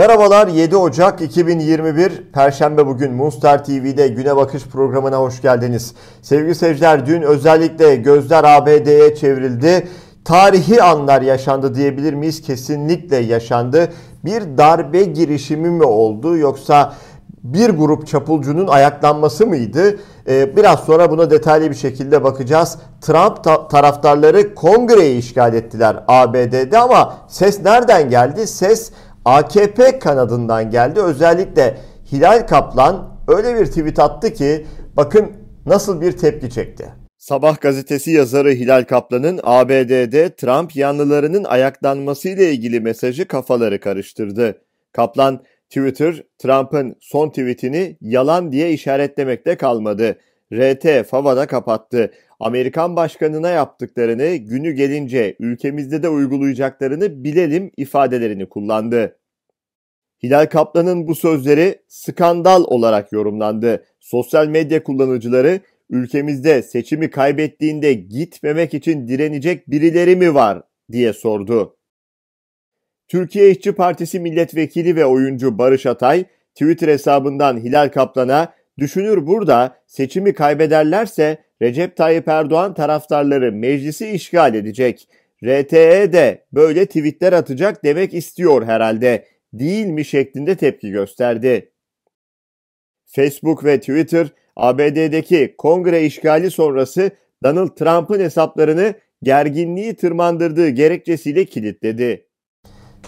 Merhabalar 7 Ocak 2021 Perşembe bugün Moonstar TV'de Güne Bakış programına hoş geldiniz. Sevgili seyirciler dün özellikle gözler ABD'ye çevrildi. Tarihi anlar yaşandı diyebilir miyiz? Kesinlikle yaşandı. Bir darbe girişimi mi oldu yoksa bir grup çapulcunun ayaklanması mıydı? Ee, biraz sonra buna detaylı bir şekilde bakacağız. Trump ta- taraftarları kongreyi işgal ettiler ABD'de ama ses nereden geldi? Ses AKP kanadından geldi. Özellikle Hilal Kaplan öyle bir tweet attı ki bakın nasıl bir tepki çekti. Sabah gazetesi yazarı Hilal Kaplan'ın ABD'de Trump yanlılarının ayaklanması ile ilgili mesajı kafaları karıştırdı. Kaplan, Twitter, Trump'ın son tweetini yalan diye işaretlemekte kalmadı. RT Fava'da kapattı. Amerikan başkanına yaptıklarını günü gelince ülkemizde de uygulayacaklarını bilelim ifadelerini kullandı. Hilal Kaplan'ın bu sözleri skandal olarak yorumlandı. Sosyal medya kullanıcıları ülkemizde seçimi kaybettiğinde gitmemek için direnecek birileri mi var diye sordu. Türkiye İşçi Partisi milletvekili ve oyuncu Barış Atay Twitter hesabından Hilal Kaplan'a düşünür burada seçimi kaybederlerse Recep Tayyip Erdoğan taraftarları meclisi işgal edecek. RTE de böyle tweetler atacak demek istiyor herhalde değil mi şeklinde tepki gösterdi. Facebook ve Twitter ABD'deki kongre işgali sonrası Donald Trump'ın hesaplarını gerginliği tırmandırdığı gerekçesiyle kilitledi.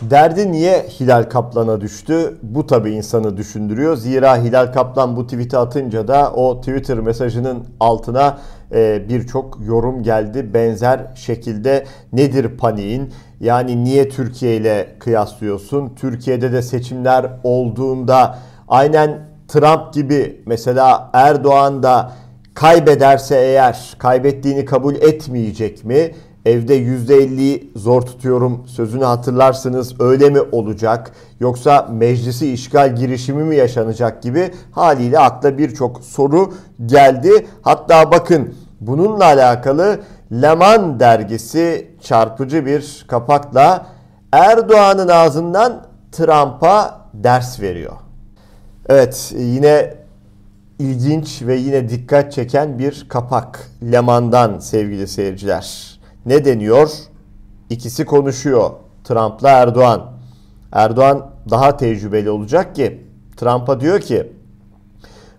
Derdi niye Hilal Kaplan'a düştü? Bu tabi insanı düşündürüyor. Zira Hilal Kaplan bu tweet'i atınca da o Twitter mesajının altına e, birçok yorum geldi. Benzer şekilde nedir paniğin? Yani niye Türkiye ile kıyaslıyorsun? Türkiye'de de seçimler olduğunda aynen Trump gibi mesela Erdoğan da kaybederse eğer kaybettiğini kabul etmeyecek mi? Evde %50'yi zor tutuyorum sözünü hatırlarsınız öyle mi olacak? Yoksa meclisi işgal girişimi mi yaşanacak gibi haliyle akla birçok soru geldi. Hatta bakın bununla alakalı Leman dergisi çarpıcı bir kapakla Erdoğan'ın ağzından Trump'a ders veriyor. Evet yine ilginç ve yine dikkat çeken bir kapak Leman'dan sevgili seyirciler. Ne deniyor? İkisi konuşuyor. Trump'la Erdoğan. Erdoğan daha tecrübeli olacak ki Trump'a diyor ki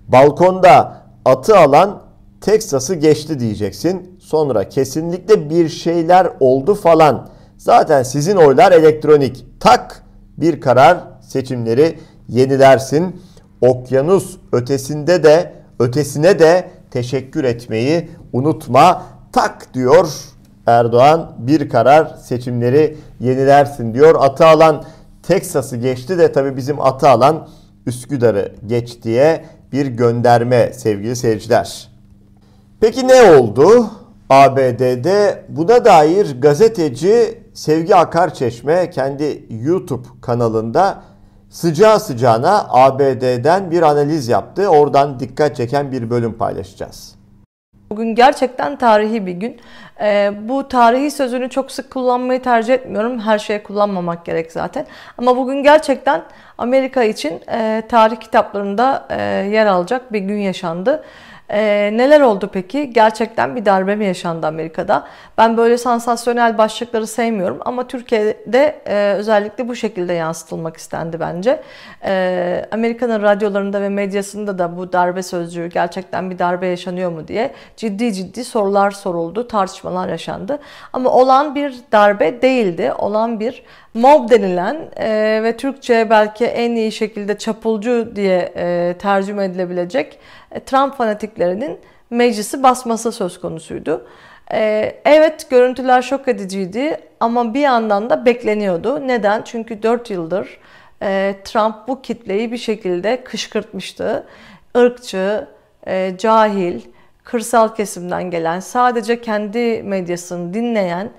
balkonda atı alan Teksas'ı geçti diyeceksin. Sonra kesinlikle bir şeyler oldu falan. Zaten sizin oylar elektronik. Tak bir karar seçimleri yenilersin. Okyanus ötesinde de ötesine de teşekkür etmeyi unutma. Tak diyor Erdoğan bir karar seçimleri yenilersin diyor. Atı alan Teksas'ı geçti de tabii bizim atı alan Üsküdar'ı geç diye bir gönderme sevgili seyirciler. Peki ne oldu? ABD'de buna dair gazeteci Sevgi Akarçeşme kendi YouTube kanalında sıcağı sıcağına ABD'den bir analiz yaptı. Oradan dikkat çeken bir bölüm paylaşacağız. Bugün gerçekten tarihi bir gün. Ee, bu tarihi sözünü çok sık kullanmayı tercih etmiyorum. Her şeye kullanmamak gerek zaten. Ama bugün gerçekten Amerika için e, tarih kitaplarında e, yer alacak bir gün yaşandı. Ee, neler oldu peki? Gerçekten bir darbe mi yaşandı Amerika'da? Ben böyle sansasyonel başlıkları sevmiyorum ama Türkiye'de e, özellikle bu şekilde yansıtılmak istendi bence. E, Amerika'nın radyolarında ve medyasında da bu darbe sözcüğü gerçekten bir darbe yaşanıyor mu diye ciddi ciddi sorular soruldu, tartışmalar yaşandı. Ama olan bir darbe değildi. Olan bir mob denilen e, ve Türkçe belki en iyi şekilde çapulcu diye e, tercüme edilebilecek e, Trump fanatiklerinin meclisi basması söz konusuydu. E, evet görüntüler şok ediciydi ama bir yandan da bekleniyordu. Neden? Çünkü 4 yıldır e, Trump bu kitleyi bir şekilde kışkırtmıştı. Irkçı, cahil, kırsal kesimden gelen, sadece kendi medyasını dinleyen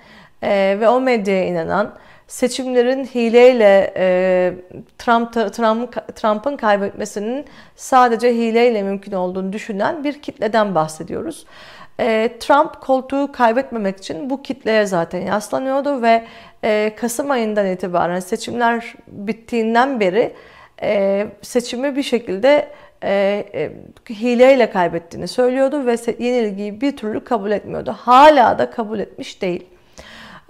ve o medyaya inanan seçimlerin hileyle e, Trump Trump Trump'ın kaybetmesinin sadece hileyle mümkün olduğunu düşünen bir kitleden bahsediyoruz. E, Trump koltuğu kaybetmemek için bu kitleye zaten yaslanıyordu ve e, Kasım ayından itibaren seçimler bittiğinden beri e, seçimi bir şekilde e, e, hileyle kaybettiğini söylüyordu ve yenilgiyi bir türlü kabul etmiyordu. Hala da kabul etmiş değil.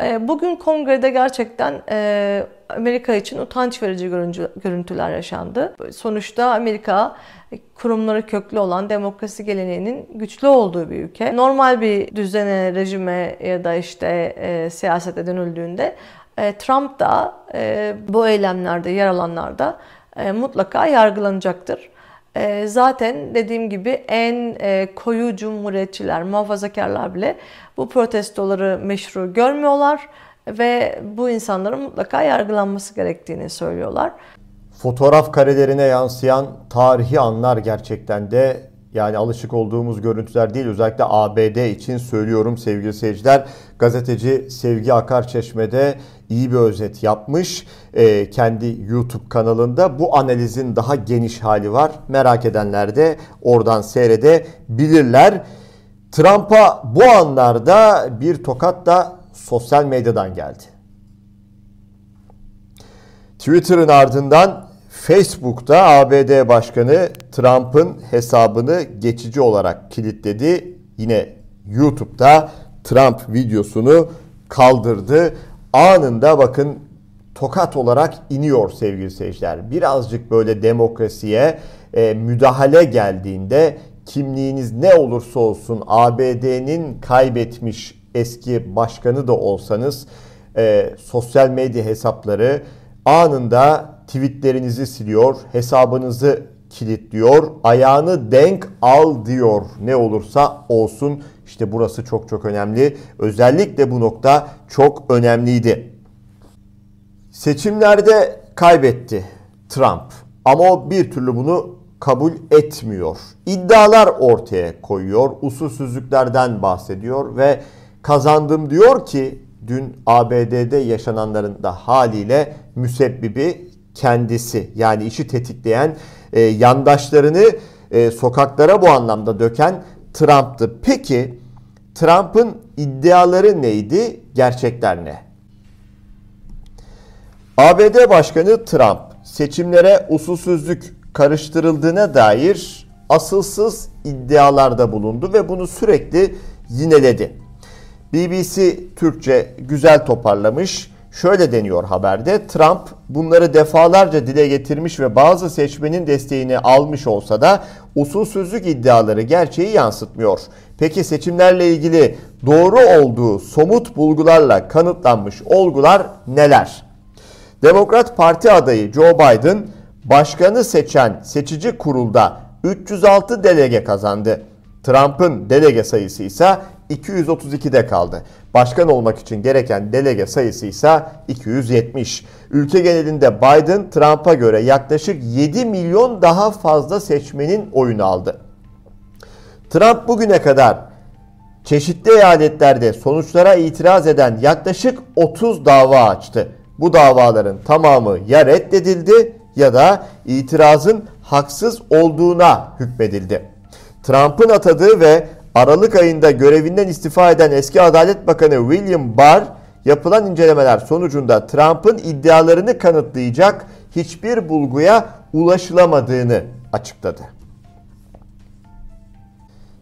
E, bugün kongrede gerçekten e, Amerika için utanç verici görüntüler yaşandı. Sonuçta Amerika kurumları köklü olan demokrasi geleneğinin güçlü olduğu bir ülke. Normal bir düzene, rejime ya da işte e, siyasete dönüldüğünde e, Trump da e, bu eylemlerde yer alanlarda e, mutlaka yargılanacaktır. E, zaten dediğim gibi en e, koyu cumhuriyetçiler, muhafazakarlar bile bu protestoları meşru görmüyorlar ve bu insanların mutlaka yargılanması gerektiğini söylüyorlar. Fotoğraf karelerine yansıyan tarihi anlar gerçekten de yani alışık olduğumuz görüntüler değil. Özellikle ABD için söylüyorum sevgili seyirciler. Gazeteci Sevgi Akarçeşme'de iyi bir özet yapmış. E, kendi YouTube kanalında bu analizin daha geniş hali var. Merak edenler de oradan seyredebilirler. Trump'a bu anlarda bir tokat da sosyal medyadan geldi. Twitter'ın ardından Facebook'ta ABD Başkanı Trump'ın hesabını geçici olarak kilitledi. Yine YouTube'da Trump videosunu kaldırdı. Anında bakın tokat olarak iniyor sevgili seyirciler. Birazcık böyle demokrasiye e, müdahale geldiğinde kimliğiniz ne olursa olsun ABD'nin kaybetmiş eski başkanı da olsanız e, sosyal medya hesapları anında tweetlerinizi siliyor, hesabınızı kilitliyor, ayağını denk al diyor ne olursa olsun. İşte burası çok çok önemli. Özellikle bu nokta çok önemliydi. Seçimlerde kaybetti Trump ama o bir türlü bunu kabul etmiyor. İddialar ortaya koyuyor, usulsüzlüklerden bahsediyor ve kazandım diyor ki dün ABD'de yaşananların da haliyle müsebbibi kendisi. Yani işi tetikleyen e, yandaşlarını e, sokaklara bu anlamda döken Trump'tı. Peki Trump'ın iddiaları neydi? Gerçekler ne? ABD Başkanı Trump seçimlere usulsüzlük karıştırıldığına dair asılsız iddialarda bulundu ve bunu sürekli yineledi. BBC Türkçe güzel toparlamış. Şöyle deniyor haberde. Trump bunları defalarca dile getirmiş ve bazı seçmenin desteğini almış olsa da usulsüzlük iddiaları gerçeği yansıtmıyor. Peki seçimlerle ilgili doğru olduğu somut bulgularla kanıtlanmış olgular neler? Demokrat Parti adayı Joe Biden başkanı seçen seçici kurulda 306 delege kazandı. Trump'ın delege sayısı ise 232'de kaldı. Başkan olmak için gereken delege sayısı ise 270. Ülke genelinde Biden Trump'a göre yaklaşık 7 milyon daha fazla seçmenin oyunu aldı. Trump bugüne kadar çeşitli eyaletlerde sonuçlara itiraz eden yaklaşık 30 dava açtı. Bu davaların tamamı ya reddedildi ya da itirazın haksız olduğuna hükmedildi. Trump'ın atadığı ve Aralık ayında görevinden istifa eden eski Adalet Bakanı William Barr yapılan incelemeler sonucunda Trump'ın iddialarını kanıtlayacak hiçbir bulguya ulaşılamadığını açıkladı.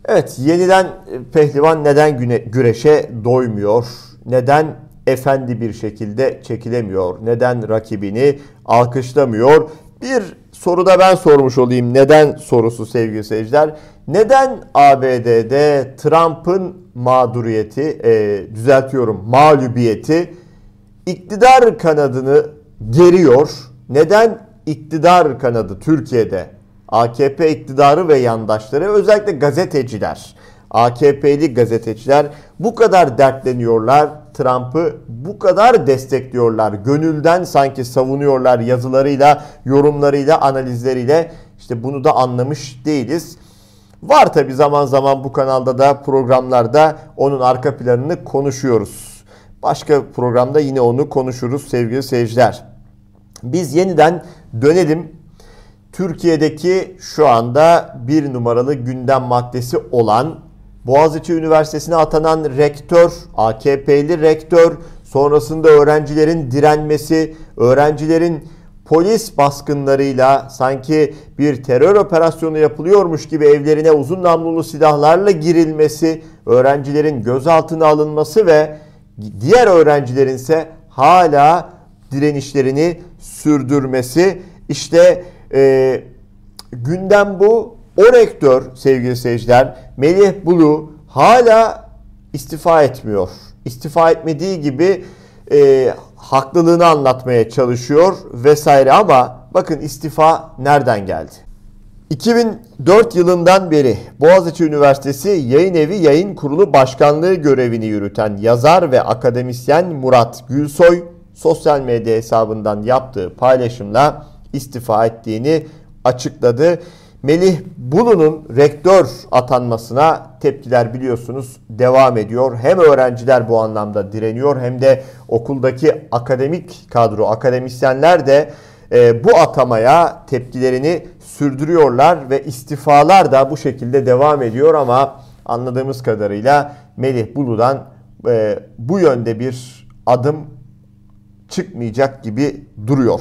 Evet, yeniden pehlivan neden güne, güreşe doymuyor? Neden efendi bir şekilde çekilemiyor? Neden rakibini alkışlamıyor? Bir soruda ben sormuş olayım. Neden sorusu sevgili seyirciler. Neden ABD'de Trump'ın mağduriyeti, e, düzeltiyorum mağlubiyeti iktidar kanadını geriyor? Neden iktidar kanadı Türkiye'de AKP iktidarı ve yandaşları özellikle gazeteciler, AKP'li gazeteciler bu kadar dertleniyorlar, Trump'ı bu kadar destekliyorlar, gönülden sanki savunuyorlar yazılarıyla, yorumlarıyla, analizleriyle. İşte bunu da anlamış değiliz. Var tabi zaman zaman bu kanalda da programlarda onun arka planını konuşuyoruz. Başka programda yine onu konuşuruz sevgili seyirciler. Biz yeniden dönelim. Türkiye'deki şu anda bir numaralı gündem maddesi olan Boğaziçi Üniversitesi'ne atanan rektör, AKP'li rektör, sonrasında öğrencilerin direnmesi, öğrencilerin polis baskınlarıyla sanki bir terör operasyonu yapılıyormuş gibi evlerine uzun namlulu silahlarla girilmesi, öğrencilerin gözaltına alınması ve diğer öğrencilerin ise hala direnişlerini sürdürmesi. İşte e, gündem bu. O rektör sevgili seyirciler Melih Bulu hala istifa etmiyor. İstifa etmediği gibi e, haklılığını anlatmaya çalışıyor vesaire ama bakın istifa nereden geldi? 2004 yılından beri Boğaziçi Üniversitesi Yayın Evi Yayın Kurulu Başkanlığı görevini yürüten yazar ve akademisyen Murat Gülsoy sosyal medya hesabından yaptığı paylaşımla istifa ettiğini açıkladı. Melih Bulu'nun rektör atanmasına tepkiler biliyorsunuz devam ediyor. Hem öğrenciler bu anlamda direniyor hem de okuldaki akademik kadro, akademisyenler de e, bu atamaya tepkilerini sürdürüyorlar ve istifalar da bu şekilde devam ediyor ama anladığımız kadarıyla Melih Bulu'dan e, bu yönde bir adım çıkmayacak gibi duruyor.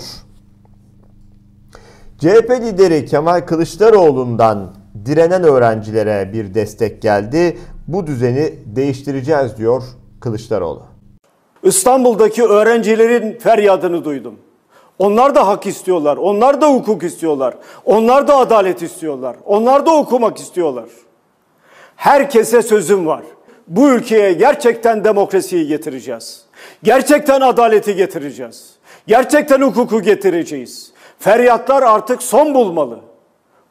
CHP lideri Kemal Kılıçdaroğlu'ndan direnen öğrencilere bir destek geldi. Bu düzeni değiştireceğiz diyor Kılıçdaroğlu. İstanbul'daki öğrencilerin feryadını duydum. Onlar da hak istiyorlar. Onlar da hukuk istiyorlar. Onlar da adalet istiyorlar. Onlar da okumak istiyorlar. Herkese sözüm var. Bu ülkeye gerçekten demokrasiyi getireceğiz. Gerçekten adaleti getireceğiz. Gerçekten hukuku getireceğiz. Feryatlar artık son bulmalı.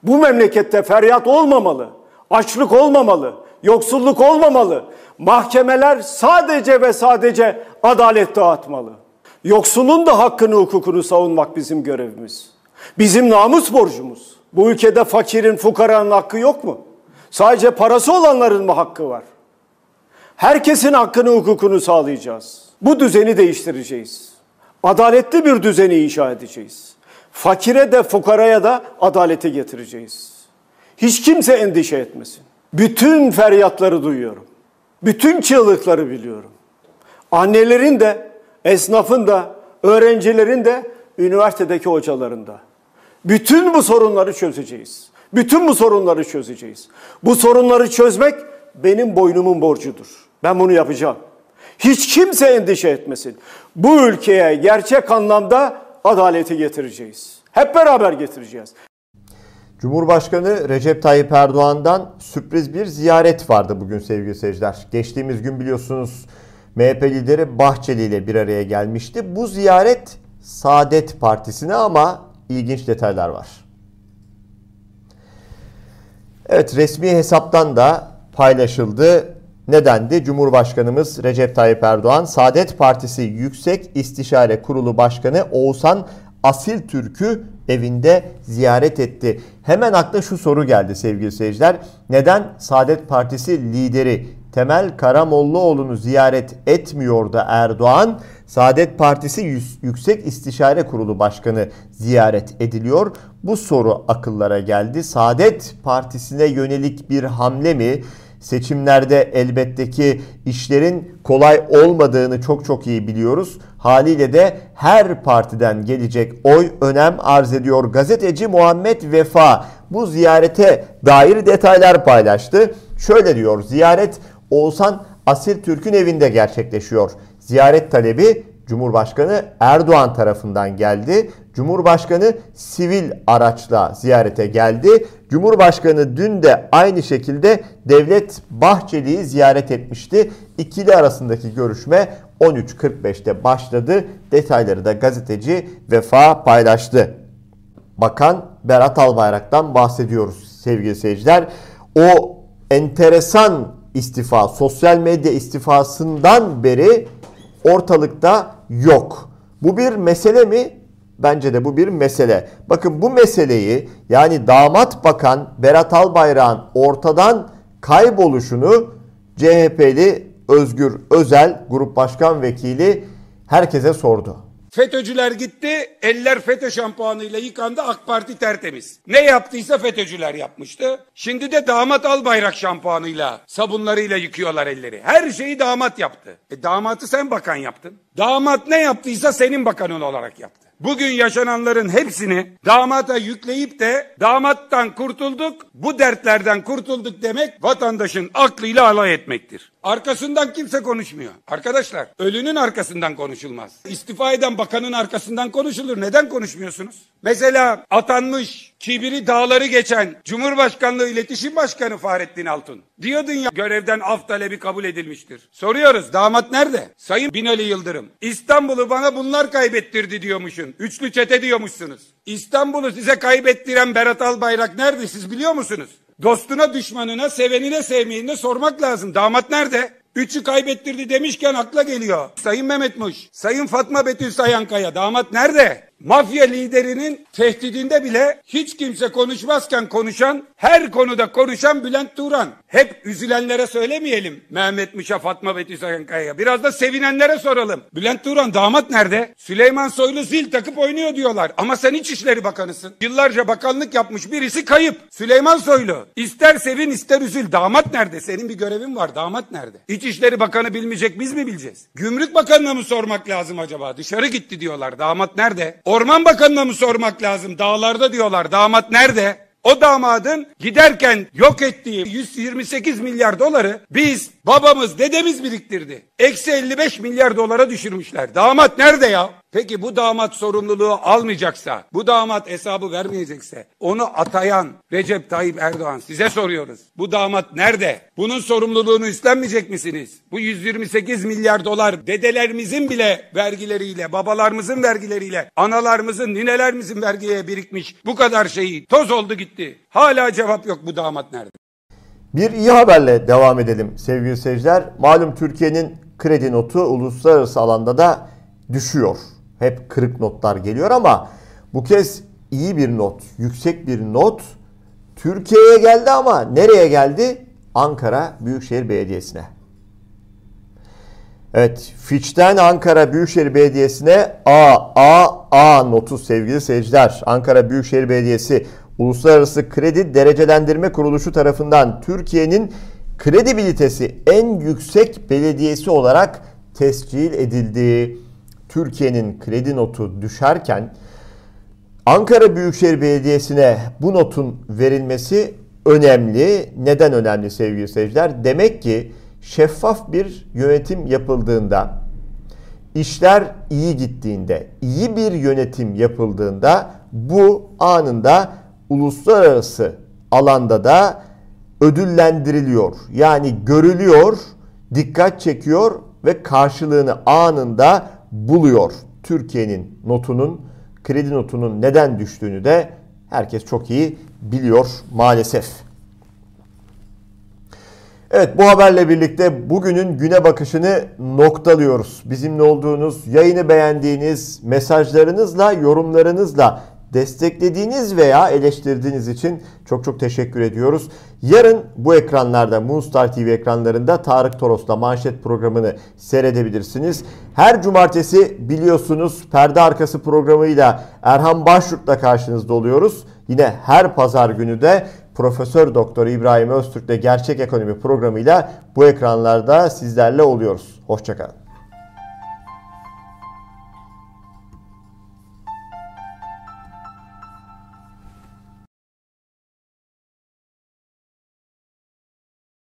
Bu memlekette feryat olmamalı. Açlık olmamalı. Yoksulluk olmamalı. Mahkemeler sadece ve sadece adalet dağıtmalı. Yoksulun da hakkını hukukunu savunmak bizim görevimiz. Bizim namus borcumuz. Bu ülkede fakirin, fukaranın hakkı yok mu? Sadece parası olanların mı hakkı var? Herkesin hakkını, hukukunu sağlayacağız. Bu düzeni değiştireceğiz. Adaletli bir düzeni inşa edeceğiz. Fakire de fukaraya da adaleti getireceğiz. Hiç kimse endişe etmesin. Bütün feryatları duyuyorum. Bütün çığlıkları biliyorum. Annelerin de, esnafın da, öğrencilerin de, üniversitedeki hocaların da. Bütün bu sorunları çözeceğiz. Bütün bu sorunları çözeceğiz. Bu sorunları çözmek benim boynumun borcudur. Ben bunu yapacağım. Hiç kimse endişe etmesin. Bu ülkeye gerçek anlamda adaleti getireceğiz. Hep beraber getireceğiz. Cumhurbaşkanı Recep Tayyip Erdoğan'dan sürpriz bir ziyaret vardı bugün sevgili seyirciler. Geçtiğimiz gün biliyorsunuz MHP lideri Bahçeli ile bir araya gelmişti. Bu ziyaret Saadet Partisi'ne ama ilginç detaylar var. Evet resmi hesaptan da paylaşıldı. Nedendi? Cumhurbaşkanımız Recep Tayyip Erdoğan, Saadet Partisi Yüksek İstişare Kurulu Başkanı Oğuzhan Asil Türk'ü evinde ziyaret etti. Hemen akla şu soru geldi sevgili seyirciler. Neden Saadet Partisi lideri Temel Karamollaoğlu'nu ziyaret etmiyor da Erdoğan? Saadet Partisi Yüksek İstişare Kurulu Başkanı ziyaret ediliyor. Bu soru akıllara geldi. Saadet Partisi'ne yönelik bir hamle mi? Seçimlerde elbette ki işlerin kolay olmadığını çok çok iyi biliyoruz. Haliyle de her partiden gelecek oy önem arz ediyor. Gazeteci Muhammed Vefa bu ziyarete dair detaylar paylaştı. Şöyle diyor ziyaret Oğuzhan Asil Türk'ün evinde gerçekleşiyor. Ziyaret talebi Cumhurbaşkanı Erdoğan tarafından geldi. Cumhurbaşkanı sivil araçla ziyarete geldi. Cumhurbaşkanı dün de aynı şekilde Devlet Bahçeli'yi ziyaret etmişti. İkili arasındaki görüşme 13.45'te başladı. Detayları da gazeteci Vefa paylaştı. Bakan Berat Albayrak'tan bahsediyoruz sevgili seyirciler. O enteresan istifa, sosyal medya istifasından beri ortalıkta yok. Bu bir mesele mi? Bence de bu bir mesele. Bakın bu meseleyi yani damat bakan Berat Albayrak'ın ortadan kayboluşunu CHP'li Özgür Özel Grup Başkan Vekili herkese sordu. FETÖ'cüler gitti, eller FETÖ şampuanıyla yıkandı, AK Parti tertemiz. Ne yaptıysa FETÖ'cüler yapmıştı. Şimdi de damat Albayrak şampuanıyla, sabunlarıyla yıkıyorlar elleri. Her şeyi damat yaptı. E damatı sen bakan yaptın. Damat ne yaptıysa senin bakanın olarak yaptı. Bugün yaşananların hepsini damata yükleyip de damattan kurtulduk, bu dertlerden kurtulduk demek vatandaşın aklıyla alay etmektir. Arkasından kimse konuşmuyor. Arkadaşlar ölünün arkasından konuşulmaz. İstifa eden bakanın arkasından konuşulur. Neden konuşmuyorsunuz? Mesela atanmış kibiri dağları geçen Cumhurbaşkanlığı İletişim Başkanı Fahrettin Altun. Diyordun ya görevden af talebi kabul edilmiştir. Soruyoruz damat nerede? Sayın Binali Yıldırım. İstanbul'u bana bunlar kaybettirdi diyormuşsun. Üçlü çete diyormuşsunuz. İstanbul'u size kaybettiren Berat Albayrak nerede siz biliyor musunuz? Dostuna, düşmanına, sevenine, sevmeyene sormak lazım. Damat nerede? Üçü kaybettirdi demişken akla geliyor. Sayın Mehmet Muş, Sayın Fatma Betül Sayankaya damat nerede? Mafya liderinin tehdidinde bile hiç kimse konuşmazken konuşan, her konuda konuşan Bülent Turan. Hep üzülenlere söylemeyelim Mehmet Muş'a, Fatma Betül Sayankaya'ya. Biraz da sevinenlere soralım. Bülent Turan damat nerede? Süleyman Soylu zil takıp oynuyor diyorlar. Ama sen İçişleri Bakanısın. Yıllarca bakanlık yapmış birisi kayıp. Süleyman Soylu. İster sevin ister üzül. Damat nerede? Senin bir görevin var. Damat nerede? İçişleri Bakanı bilmeyecek biz mi bileceğiz? Gümrük Bakanı'na mı sormak lazım acaba? Dışarı gitti diyorlar. Damat nerede? Orman Bakanı'na mı sormak lazım? Dağlarda diyorlar. Damat nerede? O damadın giderken yok ettiği 128 milyar doları biz babamız dedemiz biriktirdi. Eksi 55 milyar dolara düşürmüşler. Damat nerede ya? Peki bu damat sorumluluğu almayacaksa, bu damat hesabı vermeyecekse, onu atayan Recep Tayyip Erdoğan size soruyoruz. Bu damat nerede? Bunun sorumluluğunu üstlenmeyecek misiniz? Bu 128 milyar dolar dedelerimizin bile vergileriyle, babalarımızın vergileriyle, analarımızın, ninelerimizin vergiye birikmiş bu kadar şeyi toz oldu gitti. Hala cevap yok bu damat nerede? Bir iyi haberle devam edelim sevgili seyirciler. Malum Türkiye'nin kredi notu uluslararası alanda da düşüyor. Hep kırık notlar geliyor ama bu kez iyi bir not, yüksek bir not Türkiye'ye geldi ama nereye geldi? Ankara Büyükşehir Belediyesi'ne. Evet, Fitch'ten Ankara Büyükşehir Belediyesi'ne A, A, A notu sevgili seyirciler. Ankara Büyükşehir Belediyesi Uluslararası Kredi Derecelendirme Kuruluşu tarafından Türkiye'nin kredibilitesi en yüksek belediyesi olarak tescil edildi. Türkiye'nin kredi notu düşerken Ankara Büyükşehir Belediyesi'ne bu notun verilmesi önemli. Neden önemli sevgili seyirciler? Demek ki şeffaf bir yönetim yapıldığında, işler iyi gittiğinde, iyi bir yönetim yapıldığında bu anında uluslararası alanda da ödüllendiriliyor. Yani görülüyor, dikkat çekiyor ve karşılığını anında buluyor. Türkiye'nin notunun, kredi notunun neden düştüğünü de herkes çok iyi biliyor maalesef. Evet bu haberle birlikte bugünün güne bakışını noktalıyoruz. Bizimle olduğunuz, yayını beğendiğiniz mesajlarınızla, yorumlarınızla desteklediğiniz veya eleştirdiğiniz için çok çok teşekkür ediyoruz. Yarın bu ekranlarda Moonstar TV ekranlarında Tarık Toros'la manşet programını seyredebilirsiniz. Her cumartesi biliyorsunuz perde arkası programıyla Erhan Başyurt'la karşınızda oluyoruz. Yine her pazar günü de Profesör Doktor İbrahim Öztürk'le Gerçek Ekonomi programıyla bu ekranlarda sizlerle oluyoruz. Hoşçakalın.